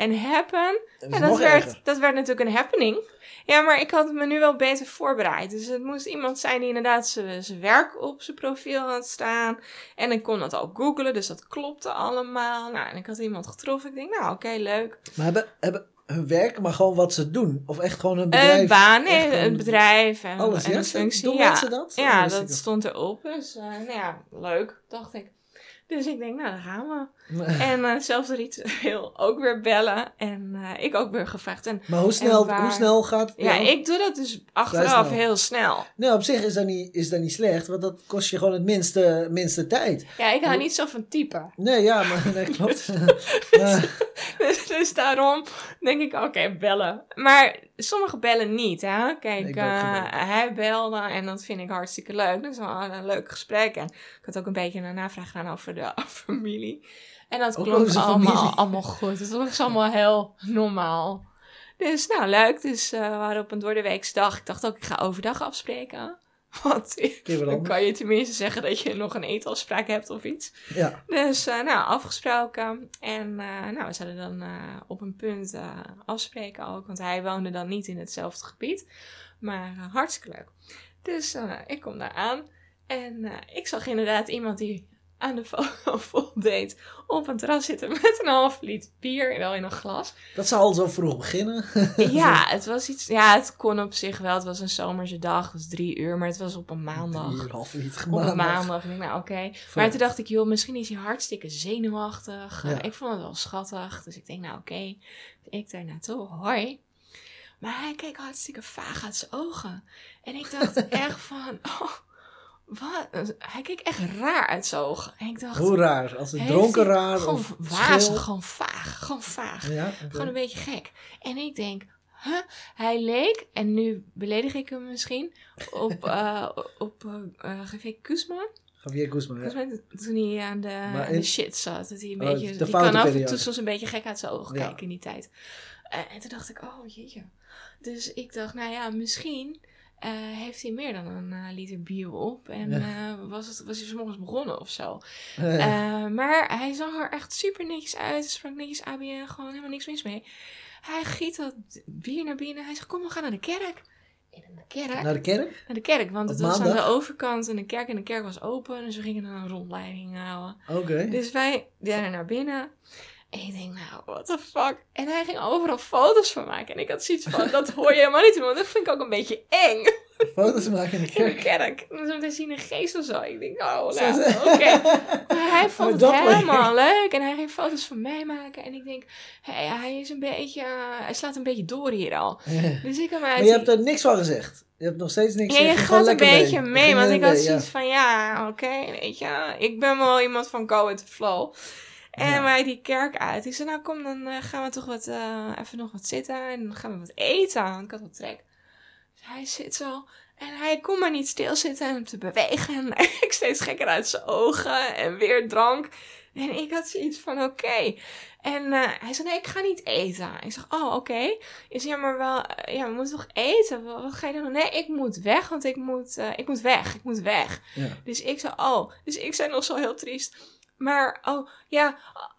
En Happen, Dat is dat, werd, erger. dat werd natuurlijk een happening. Ja, maar ik had me nu wel beter voorbereid. Dus het moest iemand zijn die inderdaad zijn werk op zijn profiel had staan. En ik kon dat ook googlen, dus dat klopte allemaal. Nou, en ik had iemand getroffen. Ik denk, nou, oké, leuk. Maar hebben, hebben hun werk, maar gewoon wat ze doen? Of echt gewoon hun bedrijf? Een baan, nee, een bedrijf en, Alles, en ja? een functie. Doen ja. mensen dat? Ja, Oh, dat stond erop. Dus, eh, nou ja, leuk, dacht ik. Dus ik denk, nou, dan gaan we. En uh, zelfs ritueel ook weer bellen. En uh, ik ook weer gevraagd. En, maar hoe snel, waar... hoe snel gaat... Ja, ik doe dat dus achteraf snel. heel snel. Nou, op zich is dat, niet, is dat niet slecht. Want dat kost je gewoon het minste, minste tijd. Ja, ik hou niet zo van typen. Nee, ja, maar dat klopt. dus, dus, daarom denk ik, oké, okay, bellen. Maar sommige bellen niet, hè. Kijk, uh, hij belde en dat vind ik hartstikke leuk. Dat is wel een leuk gesprek. En ik had ook een beetje een navraag gedaan over de familie. En dat Ook klonk allemaal, familie. allemaal goed. Het was allemaal heel normaal. Dus nou, leuk. Dus uh, we waren op een doordeweeksdag. Ik dacht ook, ik ga overdag afspreken. Want dan kan je tenminste zeggen dat je nog een eetafspraak hebt of iets. Ja. Dus uh, nou, afgesproken. En uh, nou, we zouden dan op een punt afspreken ook. Want hij woonde dan niet in hetzelfde gebied. Maar hartstikke leuk. Dus ik kom daar aan. En ik zag inderdaad iemand die aan de voldeed op een terras zitten met een half liter bier, wel in een glas. Dat zou al zo vroeg beginnen. ja, het was iets. Ja, het kon op zich wel. Het was een zomerse dag, het was drie uur, maar het was op een maandag. Drie uur, half liter op een maandag. Ik nou, oké. Okay. Maar toen dacht ik, joh, misschien is hij hartstikke zenuwachtig. Ja. Ik vond het wel schattig. Dus ik denk, nou, oké. Okay. Ik daar naartoe, hoi. Maar hij keek hartstikke vaag uit zijn ogen. En ik dacht echt van, oh, wat? Hij keek echt raar uit zijn ogen. En ik dacht, Hoe raar? Als een dronken raar? Gewoon of wazig, gewoon vaag. Gewoon vaag. Ja, okay. Gewoon een beetje gek. En ik denk, huh? hij leek, en nu beledig ik hem misschien, op, uh, op uh, Javier Guzman. Javier Guzman, ja. Toen hij aan de, Maar aan in- de shit zat. Dat hij een Oh, beetje, die kan af en toe soms een beetje gek uit zijn ogen Ja. kijken in die tijd. Eh, en toen dacht ik, oh jeetje. Dus ik dacht, nou ja, misschien eh, heeft hij meer dan een eh, liter bier op. En Ja. eh, was, het, was hij vanmorgens begonnen of zo. Maar hij zag er echt super netjes uit. Sprak netjes ABN, gewoon helemaal niks mis mee. Hij giet dat bier naar binnen. Hij zegt, kom, we gaan naar de kerk. En naar de kerk? Naar de kerk? Naar de kerk, want Op het was aan de overkant en de kerk en de kerk was open. Dus we gingen dan een rondleiding houden. Oké. Dus wij rennen naar binnen. En ik denk, nou, what the fuck. En hij ging overal foto's van maken. En ik had zoiets van, dat hoor je helemaal niet, want dat vind ik ook een beetje eng. Foto's maken in de In de kerk. kerk. Dan hij een geest of zo. Ik denk, oh, nou, oké. Maar hij vond het helemaal leuk. En hij ging foto's van mij maken. En ik denk, hey, hij is een beetje, uh, hij slaat een beetje door hier al. Dus ik heb mij Maar je hebt er niks van gezegd. Je hebt nog steeds niks Ja, je gezegd. Gewoon gaat een beetje mee. Je want ik had ja. zoiets van, ja, oké, weet je, ik ben wel iemand van go with the flow. En wij die kerk uit. Ik zei, nou kom, dan eh, gaan we toch wat, eh, even nog wat zitten en dan gaan we wat eten, want ik had wat trek. Dus hij zit zo en hij kon maar niet stilzitten en te bewegen. En ik steeds gekker uit zijn ogen en weer drank. En ik had zoiets van, oké. En eh, hij zei, nee, ik ga niet eten. Ik zeg, oh, oké. Ik zei, ja, maar wel, ja, we moeten toch eten? Wat, wat ga je doen? Nee, ik moet weg, want ik moet, eh, ik moet weg. Ik moet weg. Ja. Dus ik zei, oh. Dus ik zei nog zo heel triest. Maar, oh, ja,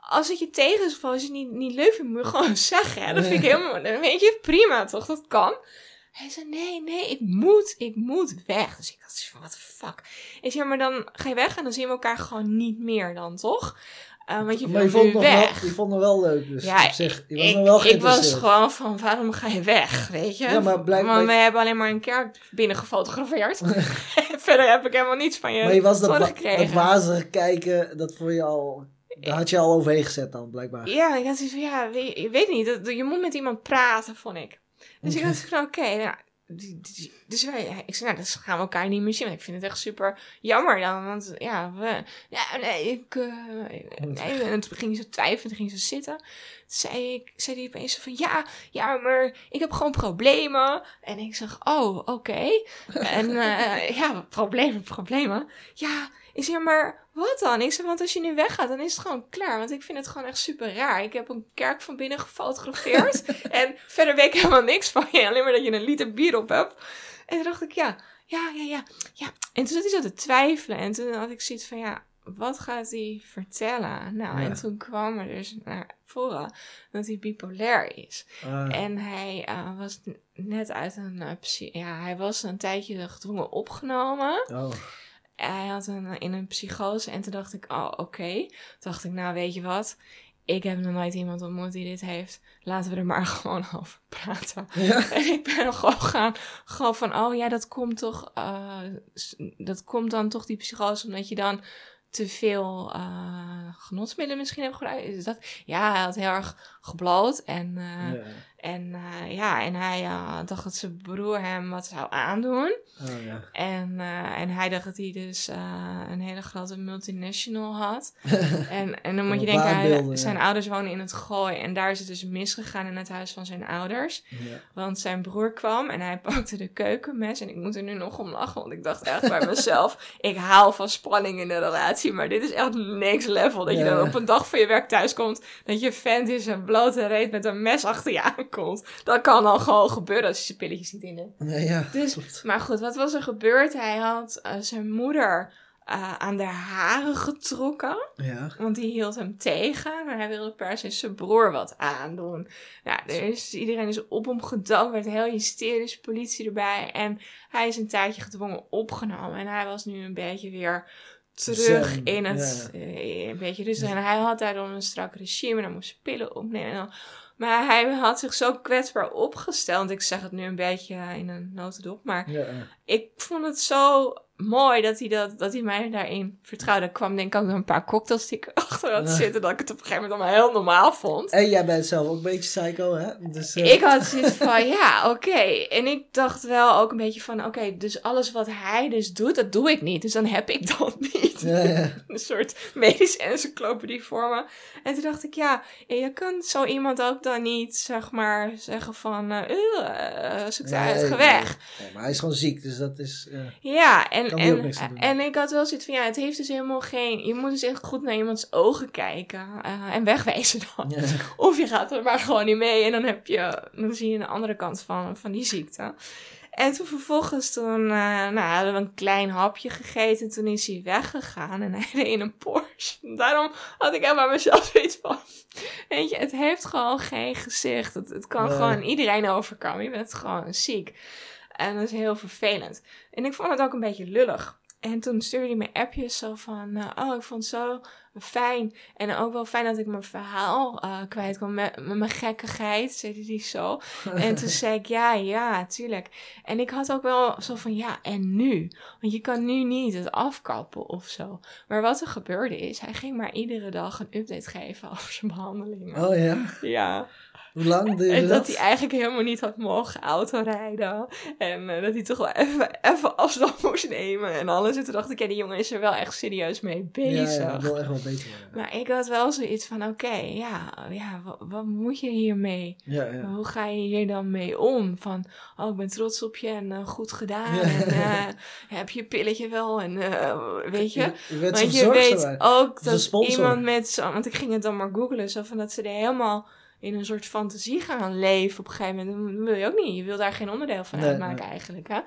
als het je tegen is of als je het niet, niet leuk vindt, moet je gewoon zeggen. hè. Dat vind ik helemaal, weet je, prima toch, dat kan. Hij zei, nee, nee, ik moet, ik moet weg. Dus ik what the fuck. Ik zei, ja, maar dan ga je weg en dan zien we elkaar gewoon niet meer dan, toch? Want je Maar je vond, het nog wel, je vond het wel leuk. Dus Ja, op zich, je was ik, wel ik was gewoon van, waarom ga je weg, weet je? Ja, maar blijkbaar- Want we hebben alleen maar een kerk binnen gefotografeerd. Verder heb ik helemaal niets van je, Maar je was dat, dat wazige kijken, dat voor je al... Daar had je al overheen gezet dan, blijkbaar. Ja, ik had zoiets van, ja, weet, je weet niet, dat- je moet met iemand praten, vond ik. Dus ik dacht van, oké, nou, dus wij, ik zei, nou, dus gaan we elkaar niet meer zien. Want ik vind het echt super jammer dan, want ja, we, ja, nee, ik, eh, nee, en toen ging ze twijfelen, toen ging ze zitten. Toen zei ik, zei die opeens van, ja, ja, maar ik heb gewoon problemen. En ik zeg, oh, oké. En eh, ja, problemen, problemen. Ja, ik zeg, maar wat dan? Ik zeg, want als je nu weggaat, dan is het gewoon klaar. Want ik vind het gewoon echt super raar. Ik heb een kerk van binnen gefotografeerd. en verder weet ik helemaal niks van je. Alleen maar dat je een liter bier op hebt. En toen dacht ik, ja, ja, ja, ja. ja. En toen zat hij zo te twijfelen. En toen had ik zoiets van, ja, wat gaat hij vertellen? Nou, Ja. en toen kwam er dus naar voren dat hij bipolair is. Ah, En hij eh, was net uit een... psy- ja, hij was een tijdje gedwongen opgenomen. oh. Hij had een, in een psychose en toen dacht ik, oh oké. Toen dacht ik, nou weet je wat, ik heb nog nooit iemand ontmoet die dit heeft. Laten we er maar gewoon over praten. Ja. En ik ben gewoon gaan, gewoon van, oh ja, dat komt toch, eh, dat komt dan toch die psychose, omdat je dan te veel uh, genotsmiddelen misschien heb gebruikt. Is dat? Ja, hij had heel erg gebloot en... Uh, ja. En uh, ja, en hij uh, dacht dat zijn broer hem wat zou aandoen. Oh, ja. en, uh, en hij dacht dat hij dus een hele grote multinational had. en, en dan moet je denken, hij, zijn ouders wonen in het Gooi. En daar is het dus misgegaan in het huis van zijn ouders. Ja. Want zijn broer kwam en hij pakte de keukenmes. En ik moet er nu nog om lachen, want ik dacht echt bij mezelf... ik haal van spanning in de relatie, maar dit is echt next level. Dat je dan op een dag van je werk thuis komt... dat je vent is een blote reet met een mes achter je aan komt. Dat kan dan gewoon gebeuren als je zijn pilletjes niet in hebt. Nee, ja, dus, maar goed, wat was er gebeurd? Hij had uh, zijn moeder uh, aan de haren getrokken. Ja. Want die hield hem tegen. Maar hij wilde per se zijn broer wat aandoen. Ja, er is, iedereen is op hem gedankt. werd heel hysterisch, politie erbij. En hij is een tijdje gedwongen opgenomen. En hij was nu een beetje weer terug in het... Ja. Uh, een beetje rustig. En hij had daardoor een strak regime. En hij moest pillen opnemen. En dan maar hij had zich zo kwetsbaar opgesteld. Ik zeg het nu een beetje in een notendop. Maar ja. ik vond het zo mooi dat hij, dat, dat hij mij daarin vertrouwde. Er kwam denk ik ook nog een paar cocktails die ik achter had zitten. Dat ik het op een gegeven moment allemaal heel normaal vond. En jij bent zelf ook een beetje psycho, hè? Dus, uh... Ik had zoiets van, ja, oké. En ik dacht wel ook een beetje van, oké, dus alles wat hij dus doet, dat doe ik niet. Dus dan heb ik dat niet. Ja, ja. een soort medische encyclopedie voor me. En toen dacht ik, ja, je kunt zo iemand ook dan niet, zeg maar, zeggen van, uh, uh, zoek nee, uit, weg. Nee, maar hij is gewoon ziek, dus dat is... Ja, en en, en ik had wel zoiets van, ja, het heeft dus helemaal geen... Je moet dus echt goed naar iemands ogen kijken uh, en wegwezen dan. Of je gaat er maar gewoon niet mee en dan, heb je, dan zie je de andere kant van, van die ziekte. En toen vervolgens, toen uh, nou, hadden we een klein hapje gegeten. Toen is hij weggegaan en hij reed in een Porsche. Daarom had ik helemaal mezelf zoiets van... Weet je, het heeft gewoon geen gezicht. Het, het kan gewoon iedereen overkomen. Je bent gewoon ziek. En dat is heel vervelend. En ik vond het ook een beetje lullig. En toen stuurde hij me appjes zo van, uh, oh, ik vond het zo fijn. En ook wel fijn dat ik mijn verhaal uh, kwijt kon met, met mijn gekkigheid, zei hij zo. En toen zei ik, ja, ja, tuurlijk. En ik had ook wel zo van, ja, en nu? Want je kan nu niet het afkappen of zo. Maar wat er gebeurde is, hij ging maar iedere dag een update geven over zijn behandelingen. Oh ja? Ja. Hoe lang duurde En dat hij eigenlijk helemaal niet had mogen autorijden. En uh, dat hij toch wel even, even afstand moest nemen en alles. En toen dacht ik, ja, die jongen is er wel echt serieus mee bezig. Ja, ja wil echt wel beter worden. Maar ik had wel zoiets van, oké, ja, ja wat, wat, moet je hiermee? Ja, ja. Hoe ga je hier dan mee om? Van, oh, ik ben trots op je en uh, goed gedaan. En uh, heb je pilletje wel? En weet je? je, je want je weet ook dat iemand met, want ik ging het dan maar googlen, zo van dat ze er helemaal in een soort fantasie gaan leven op een gegeven moment. Dat wil je ook niet. Je wil daar geen onderdeel van uitmaken eigenlijk. Hè?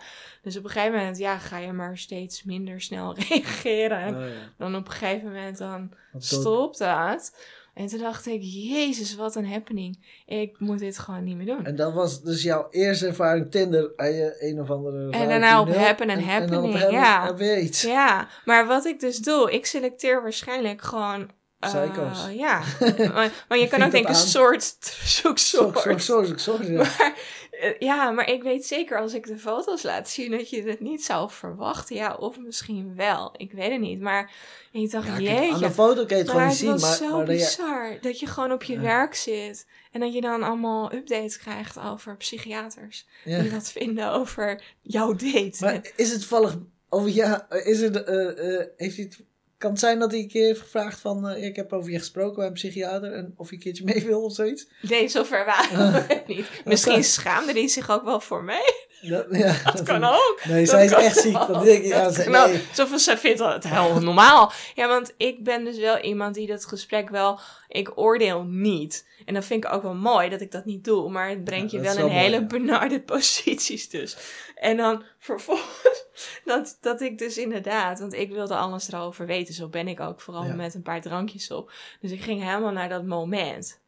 Dus op een gegeven moment ja, ga je maar steeds minder snel reageren. Oh, Dan op een gegeven moment dan stopt dat. En toen dacht ik, jezus, wat een happening. Ik moet dit gewoon niet meer doen. En dat was dus jouw eerste ervaring Tinder aan je een of andere... En daarna op happen en, happening, en ja. En weer iets. Ja, maar wat ik dus doe, ik selecteer waarschijnlijk gewoon Psycho's. Uh, ja, maar, maar je kan ook denken, soort zoek soort. Soort, soort, ja. Maar, uh, ja, maar ik weet zeker als ik de foto's laat zien dat je het niet zou verwachten. Ja, of misschien wel. Ik weet het niet. Maar ik dacht, ja, jeetje. Aan de foto kan je het gewoon niet zien. Maar het was zo bizar dat je... dat je gewoon op je werk zit. En dat je dan allemaal updates krijgt over psychiaters. Die wat vinden over jouw date. Maar is het toevallig... Over ja, is het, uh, heeft hij het kan het zijn dat hij een keer heeft gevraagd van... Uh, ik heb over je gesproken bij een psychiater... en of je een keertje mee wil of zoiets? Nee, zover waren we niet. Misschien schaamde hij zich ook wel voor mij. Dat, ja, dat, kan ook. Nee, zij is echt ziek. Dat denk ik, ja, ze, nou, Zoveel, zij vindt het heel normaal. Ja, want ik ben dus wel iemand die dat gesprek wel... Ik oordeel niet. En dat vind ik ook wel mooi dat ik dat niet doe. Maar het brengt je wel in hele benarde posities dus. En dan vervolgens dat, dat ik dus inderdaad, want ik wilde alles erover weten. Zo ben ik ook, vooral met een paar drankjes op. Dus ik ging helemaal naar dat moment.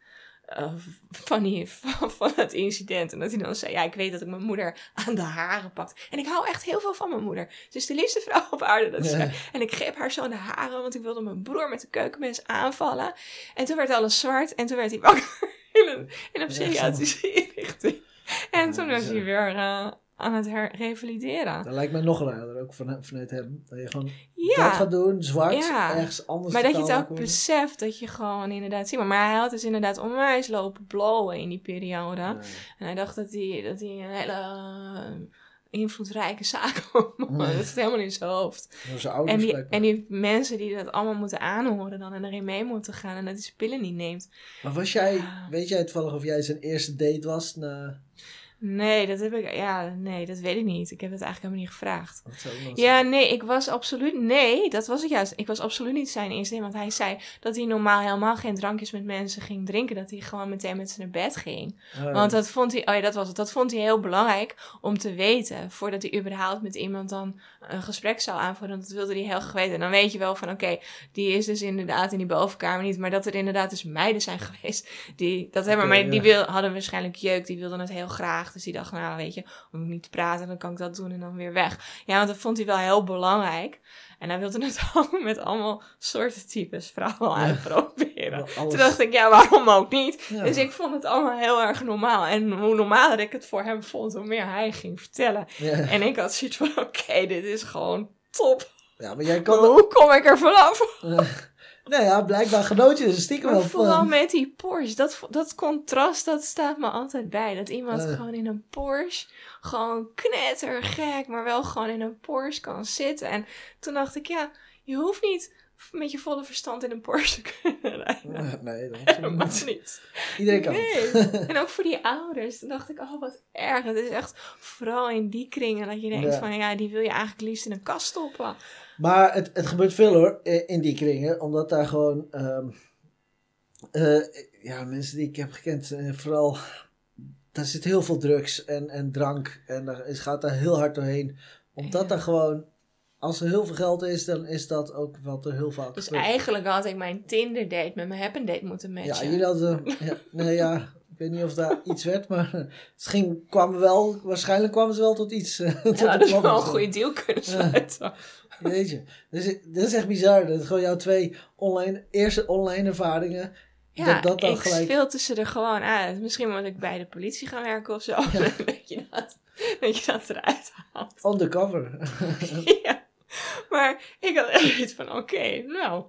Uh, van, die, van, van, het incident. En dat hij dan zei: Ja, ik weet dat ik mijn moeder aan de haren pakt. En ik hou echt heel veel van mijn moeder. Ze is de liefste vrouw op aarde. Dat ja. En ik greep haar zo aan de haren, want ik wilde mijn broer met de keukenmes aanvallen. En toen werd alles zwart en toen werd hij wakker in een, in een psychiatrische inrichting. En toen was hij weer uh, aan het revalideren. Dat lijkt me nog raarder, ook van, vanuit hem. Dat je gewoon Ja. dat gaat doen, zwart, Ja. ergens anders Maar dat je het ook beseft dat je gewoon inderdaad ziet. Maar, hij had dus inderdaad onwijs lopen blowen in die periode. Ja. En hij dacht dat hij, dat hij een hele eh, invloedrijke Mm. was. Dat zit helemaal in zijn hoofd. Zijn En die, en die mensen die dat allemaal moeten aanhoren dan en erin mee moeten gaan en dat hij zijn pillen niet neemt. Maar was jij, Ja. weet jij toevallig of jij zijn eerste date was? Na, Nee, dat heb ik, ja, nee, dat weet ik niet. Ik heb het eigenlijk helemaal niet gevraagd. Ja, nee, ik was absoluut, nee, dat was het juist. Ik was absoluut niet zijn eerste want hij zei dat hij normaal helemaal geen drankjes met mensen ging drinken. Dat hij gewoon meteen met ze naar bed ging. zeggen? Want dat vond hij, oh ja, dat was het. Dat vond hij heel belangrijk om te weten. Voordat hij überhaupt met iemand dan een gesprek zou aanvoeren. Dat wilde hij heel graag weten. En dan weet je wel van, oké, die is dus inderdaad in die bovenkamer niet. Maar dat er inderdaad dus meiden zijn geweest die dat hebben. Maar die wil, hadden waarschijnlijk jeuk. Die wilden het heel graag. Dus die dacht, nou weet je, om niet te praten, dan kan ik dat doen en dan weer weg. Ja, want dat vond hij wel heel belangrijk. En hij wilde het ook met allemaal soorten types vrouwen Ja. uitproberen. Toen dacht ik, ja, waarom ook niet? Ja. Dus ik vond het allemaal heel erg normaal. En hoe normaler ik het voor hem vond, hoe meer hij ging vertellen. En ik had zoiets van, oké, dit is gewoon top. ja, maar jij Maar kan... hoe kom ik er vanaf? Nou ja, blijkbaar genoot je er stiekem wel vooral van. met die Porsche. Dat, dat contrast, dat staat me altijd bij. Dat iemand Eh. gewoon in een Porsche, gewoon knettergek, maar wel gewoon in een Porsche kan zitten. En toen dacht ik, ja, je hoeft niet met je volle verstand in een Porsche te kunnen rijden. Eh, Nee, dat Helemaal niet. niet. Iedereen kan. Nee. En ook voor die ouders. Toen dacht ik, oh wat erg. Het is echt vooral in die kringen dat je denkt Ja. van, ja, die wil je eigenlijk liefst in een kast stoppen. Maar het, het gebeurt veel hoor, in die kringen. Omdat daar gewoon... eh, ja, mensen die ik heb gekend, eh, vooral... Daar zit heel veel drugs en, en drank. En daar is, gaat daar heel hard doorheen. Omdat Ja. daar gewoon... Als er heel veel geld is, dan is dat ook wat er heel vaak Dus gebeurt. eigenlijk had ik mijn Tinder date met mijn Happen date moeten Ja, matchen. jullie hadden... Ja, nee, ja, ik weet niet of daar iets werd, maar het ging, kwamen wel... Waarschijnlijk kwamen ze wel tot iets. eh, tot Ja, dat is wel een goede deal kunnen Ja. Weet je, dus, dat is echt bizar. Dat gewoon jouw twee online, eerste online ervaringen. Ja, dat dat dan ik gelijk. filter ze er gewoon uit. Misschien moet ik bij de politie gaan werken of zo. dat, je dat, dat je dat eruit haalt. Undercover. ja. Maar ik had echt iets van, oké, nou,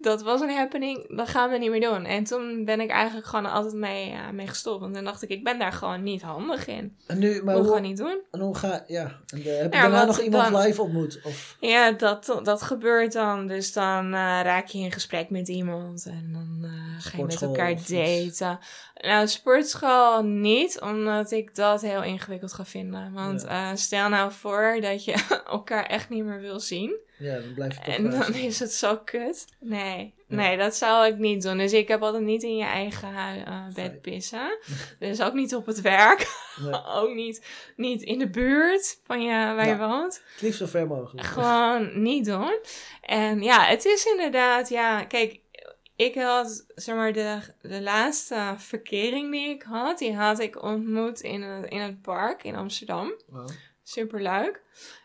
dat was een happening, dat gaan we niet meer doen. En toen ben ik eigenlijk gewoon altijd mee, eh, mee gestopt. Want dan dacht ik, ik ben daar gewoon niet handig in. En nu, maar hoe, gewoon niet doen. en hoe ga ja. En, eh, heb je Ja, daarna nog iemand dan- live ontmoet? Of, Ja, dat, dat gebeurt dan. Dus dan eh, raak je in gesprek met iemand en dan ga je met elkaar daten. Nou, sportschool niet, omdat ik dat heel ingewikkeld ga vinden. Want Ja. stel nou voor dat je elkaar echt niet meer wil zien. Ja, dan blijf je toch En dan is het zo kut. Nee, Ja. nee, dat zou ik niet doen. Dus ik heb altijd niet in je eigen eh, bed pissen. Dus ook niet op het werk. Nee, ook niet, niet in de buurt van je, waar je woont. het liefst zo ver mogelijk. Gewoon niet doen. En ja, het is inderdaad, ja, kijk, ik had, zeg maar, de, de laatste verkering die ik had, die had ik ontmoet in het, in het park in Amsterdam. Wow. Super leuk.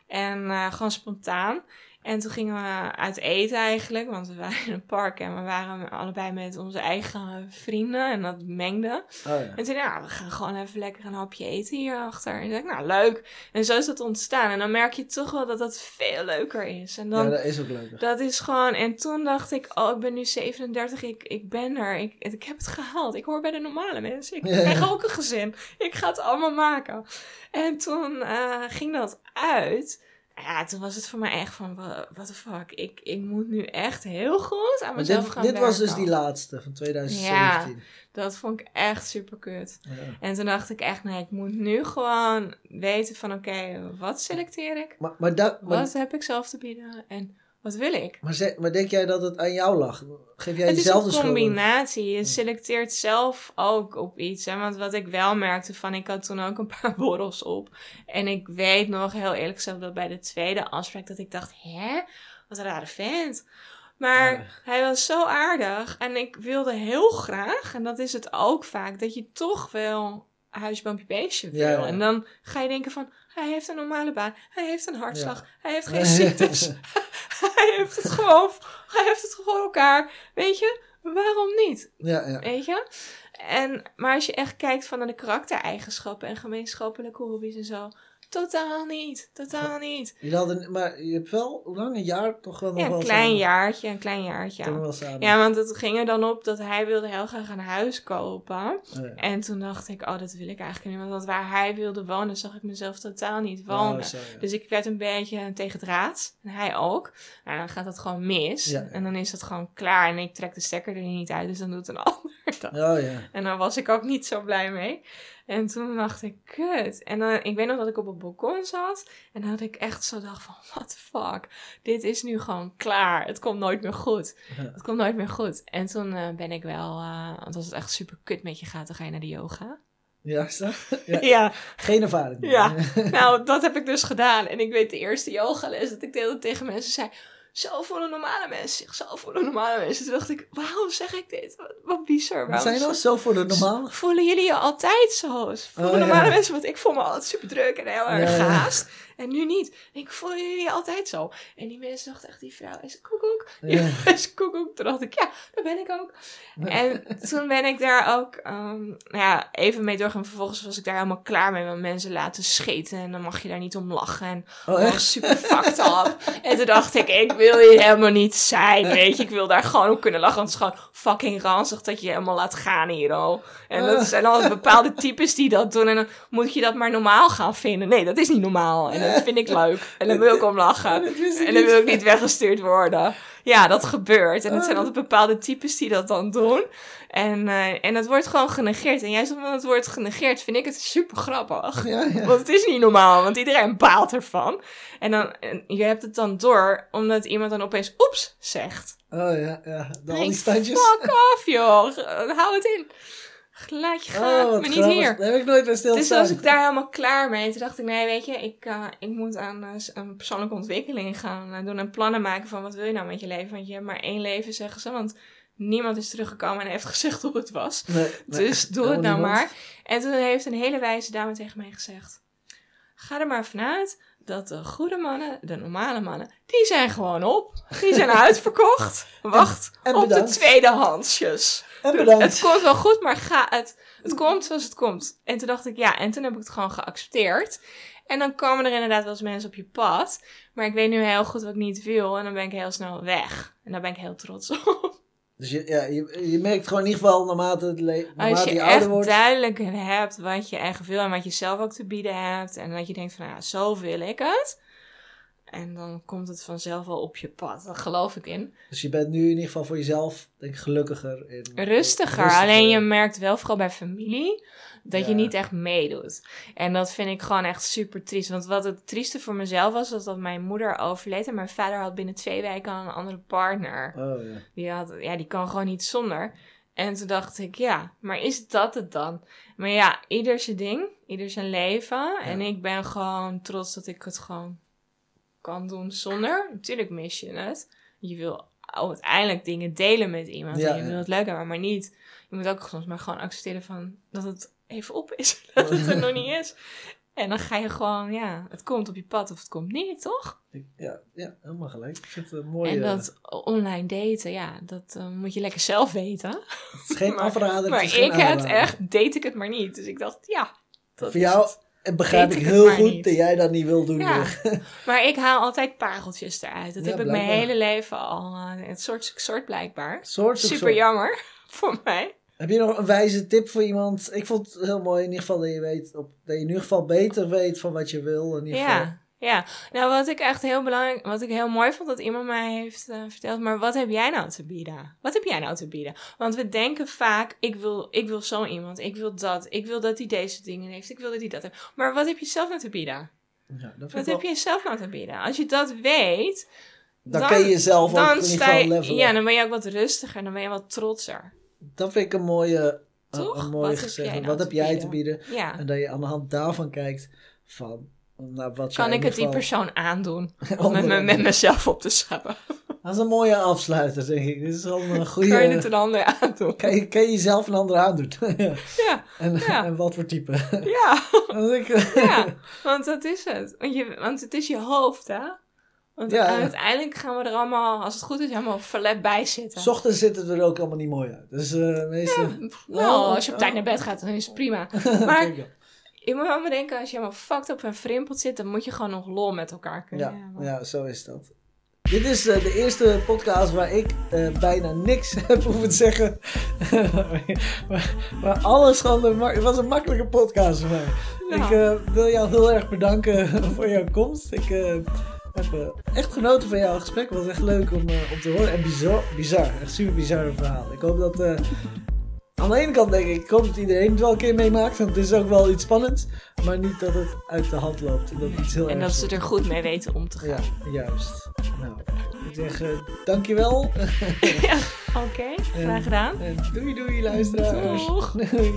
En eh, gewoon spontaan. En toen gingen we uit eten eigenlijk, want we waren in een park en we waren allebei met onze eigen vrienden en dat mengde. Oh ja. En toen, ja, we gaan gewoon even lekker een hapje eten hierachter. En toen dacht ik, nou leuk. En zo is dat ontstaan. En dan merk je toch wel dat dat veel leuker is. En dan, ja, dat is ook leuk. dat is gewoon, en toen dacht ik, oh, ik ben nu 37, ik, ik ben er, ik, ik heb het gehaald. Ik hoor bij de normale mensen. Ik Ja. krijg ook een gezin. Ik ga het allemaal maken. En toen eh, ging dat uit. Ja, toen was het voor mij echt van, what the fuck, ik, ik moet nu echt heel goed aan mezelf dit, gaan dit was dus werken. die laatste van 2017. Dat vond ik echt super kut. Ja. En toen dacht ik echt, nee, ik moet nu gewoon weten van, oké, wat selecteer ik? Maar, maar, dat, maar, Wat heb ik zelf te bieden? En wat wil ik? maar, ze- maar denk jij dat het aan jou lag? Geef jij het is jezelf de een schuld? combinatie. Je selecteert zelf ook op iets. Hè? Want wat ik wel merkte van, ik had toen ook een paar borrels op. En ik weet nog heel eerlijk gezegd dat bij de tweede afspraak dat ik dacht, hè? Wat een rare vent. Maar Ja. hij was zo aardig en ik wilde heel graag, en dat is het ook vaak, dat je toch wel huisboompje beestje wil. Ja, ja. En dan ga je denken van, hij heeft een normale baan, hij heeft een hartslag, hij heeft geen ziektes, hij heeft het gewoon, hij heeft het gewoon elkaar. Weet je, waarom niet? Ja, ja. Weet je? En, maar als je echt kijkt van naar de karaktereigenschappen en gemeenschappelijke hobby's en zo, Totaal niet. Totaal niet. Je had een, maar je hebt wel, hoe lang? Een jaar toch wel nog Ja, wel een klein samen? jaartje, een klein jaartje. Toen wel samen. Ja, want het ging er dan op dat hij wilde heel graag een huis kopen. Oh, ja. En toen dacht ik, oh, dat wil ik eigenlijk niet. Want waar hij wilde wonen, zag ik mezelf totaal niet Oh, wonen. zo, ja. Dus ik werd een beetje tegen het raad. En hij ook. Nou, dan gaat dat gewoon mis. En dan is het gewoon klaar. En ik trek de stekker er niet uit. Dus dan doet een ander dat. Oh ja. En daar was ik ook niet zo blij mee. En toen dacht ik, kut. En dan, ik weet nog dat ik op het balkon zat. En had ik echt zo dacht van, what the fuck. Dit is nu gewoon klaar. Het komt nooit meer goed. Ja. Het komt nooit meer goed. En toen eh, ben ik wel, eh, want als het echt super kut met je gaat, dan ga je naar de yoga. Ja, is dat? Ja. Ja, Geen ervaring. meer. Ja. nou, dat heb ik dus gedaan. En ik weet de eerste yogales dat ik de hele tijd tegen mensen zei... Zo voelen normale mensen zich, zo voelen normale mensen. Toen dacht ik, waarom zeg ik dit? Wat, wat bizar. Waarom zijn dat zo voor de normale? Voelen jullie je altijd zo? Voelen Oh, normale mensen, want ik voel me altijd super druk en heel erg Ja, ja. En nu niet. Ik voel jullie altijd zo. En die mensen dachten echt, die vrouw is koekoek. Die Ja. is koekoek. Toen dacht ik, ja, dat ben ik ook. En toen ben ik daar ook nou ja, even mee doorgegaan. Vervolgens was ik daar helemaal klaar mee. Want mensen laten scheten en dan mag je daar niet om lachen. En Oh, echt? super fucked up. En toen dacht ik, ik wil hier helemaal niet zijn, weet je. Ik wil daar gewoon om kunnen lachen. Want het is gewoon fucking ranzig dat je je helemaal laat gaan hier al. En dat zijn al bepaalde types die dat doen. En dan moet je dat maar normaal gaan vinden. Nee, dat is niet normaal. En dat vind ik leuk. En dan wil ik om lachen. Dat En dan wil ik niet weggestuurd worden. Ja, dat gebeurt. En het zijn altijd bepaalde types die dat dan doen. En, eh, en het wordt gewoon genegeerd. En juist omdat het wordt genegeerd, vind ik het super grappig. Ja, ja. Want het is niet normaal, want iedereen baalt ervan. En, dan, en je hebt het dan door, omdat iemand dan opeens oeps zegt. Oh ja, ja. De, al die standjes. Fuck off, joh. Hou het in. Laat je gaan, Oh, wat maar niet grappig. hier. Daar heb ik nooit bij Dus stilgestaan. was ik daar helemaal klaar mee. Toen dacht ik, nee, weet je, ik, eh, ik moet aan eh, een persoonlijke ontwikkeling gaan eh, doen. En plannen maken van wat wil je nou met je leven. Want je hebt maar één leven, zeggen ze. Want niemand is teruggekomen en heeft gezegd hoe het was. Nee, nee, Dus doe het nou maar. En toen heeft een hele wijze dame tegen mij gezegd: Ga er maar vanuit dat de goede mannen, de normale mannen, die zijn gewoon op. Die zijn uitverkocht. Wacht en op de tweedehandsjes. En bedankt. Het komt wel goed, maar ga het, het komt zoals het komt. En toen dacht ik, ja, en toen heb ik het gewoon geaccepteerd. En dan komen er inderdaad wel eens mensen op je pad. Maar ik weet nu heel goed wat ik niet wil. En dan ben ik heel snel weg. En daar ben ik heel trots op. Dus je, ja, je, je merkt gewoon in ieder geval naarmate, het le- Als naarmate je je, echt ouder wordt. duidelijk hebt wat je echt wil en wat je zelf ook te bieden hebt. En dat je denkt van, ja, zo wil ik het. En dan komt het vanzelf wel op je pad. Daar geloof ik in. Dus je bent nu in ieder geval voor jezelf denk ik gelukkiger. In, Rustiger. Alleen je merkt wel vooral bij familie dat je niet echt meedoet. En dat vind ik gewoon echt super triest. Want wat het trieste voor mezelf was, was dat mijn moeder overleed. En mijn vader had binnen twee weken al een andere partner. Oh ja. Die, had, ja, die kan gewoon niet zonder. En toen dacht ik, ja, maar is dat het dan? Maar ja, ieder zijn ding, ieder zijn leven. En ik ben gewoon trots dat ik het gewoon kan doen zonder. Natuurlijk mis je het. Je wil uiteindelijk dingen delen met iemand. Ja, en je wil het leuk hebben, maar niet. Je moet ook soms maar gewoon accepteren van dat het even op is. Dat het er nog niet is. En dan ga je gewoon, ja, het komt op je pad of het komt niet, toch? Ja, ja, helemaal gelijk. Ik vind het een mooie... En dat online daten, ja, dat eh, moet je lekker zelf weten. het is geen maar- afrader, Maar ik het echt, deed ik het maar niet. Dus ik dacht, ja. Dat Voor is jou het. En begrijp ik heel goed niet. dat jij dat niet wil doen. Ja. Maar ik haal altijd pareltjes eruit. Dat Ja, heb ik mijn hele leven al. eh, het soort, soort blijkbaar. Soort Super soort. jammer voor mij. Heb je nog een wijze tip voor iemand? Ik vond het heel mooi in ieder geval dat je weet, op, dat je in ieder geval beter weet van wat je wil. In ieder geval. Ja. Nou, wat ik echt heel belangrijk, wat ik heel mooi vond dat iemand mij heeft eh, verteld, maar wat heb jij nou te bieden? Wat heb jij nou te bieden? Want we denken vaak, ik wil, ik wil zo iemand, ik wil dat, ik wil dat hij deze dingen heeft, ik wil dat hij dat heeft. Maar wat heb je zelf nou te bieden? Ja, dat Wat wel- heb je zelf nou te bieden? Als je dat weet, dan, dan- ken je jezelf ook dan je, levelen. ja, dan ben je ook wat rustiger, dan ben je wat trotser. Dat vind ik een mooie, een, Toch? een Wat mooie heb gezegde. jij nou wat heb jij te bieden? bieden? Ja. En dat je aan de hand daarvan kijkt van wat Kan ik het die persoon aandoen om met, me, met mezelf op te scheppen? Dat is een mooie afsluiter, denk ik. Dit is een goede... Kan je het een ander aandoen? Kan je, kan je jezelf een ander aandoen? Ja. Ja, en, Ja. en wat voor type? ja. Ja, want dat is het. Want, je, want het is je hoofd, hè? Want Ja. uiteindelijk gaan we er allemaal, als het goed is, helemaal verlet bij zitten. S ochtends ziet het er ook allemaal niet mooi uit. Dus eh meestal... nou, als je op tijd naar bed gaat, dan is het prima. Maar Ik moet wel bedenken, als je helemaal fucked op en frimpeld zit, dan moet je gewoon nog lol met elkaar kunnen Ja, hebben. ja, zo is dat. Dit is eh, de eerste podcast waar ik eh, bijna niks heb hoeven zeggen. maar, alles gewoon... Het was een makkelijke podcast voor mij. Ja. Ik eh, wil jou heel erg bedanken voor jouw komst. Ik heb echt genoten van jouw gesprek. Het was echt leuk om, om te horen. En bizar, bizar. Echt super bizarre verhaal. Ik hoop dat... aan de ene kant denk ik, ik hoop dat iedereen het wel een keer meemaakt. Want het is ook wel iets spannends. Maar niet dat het uit de hand loopt. En dat iets heel En dat ze er goed mee weten om te gaan. Ja, juist. Nou, ik zeg eh, dankjewel. Ja, Oké, graag gedaan. en doei doei luisteraars. Doeg. Doei.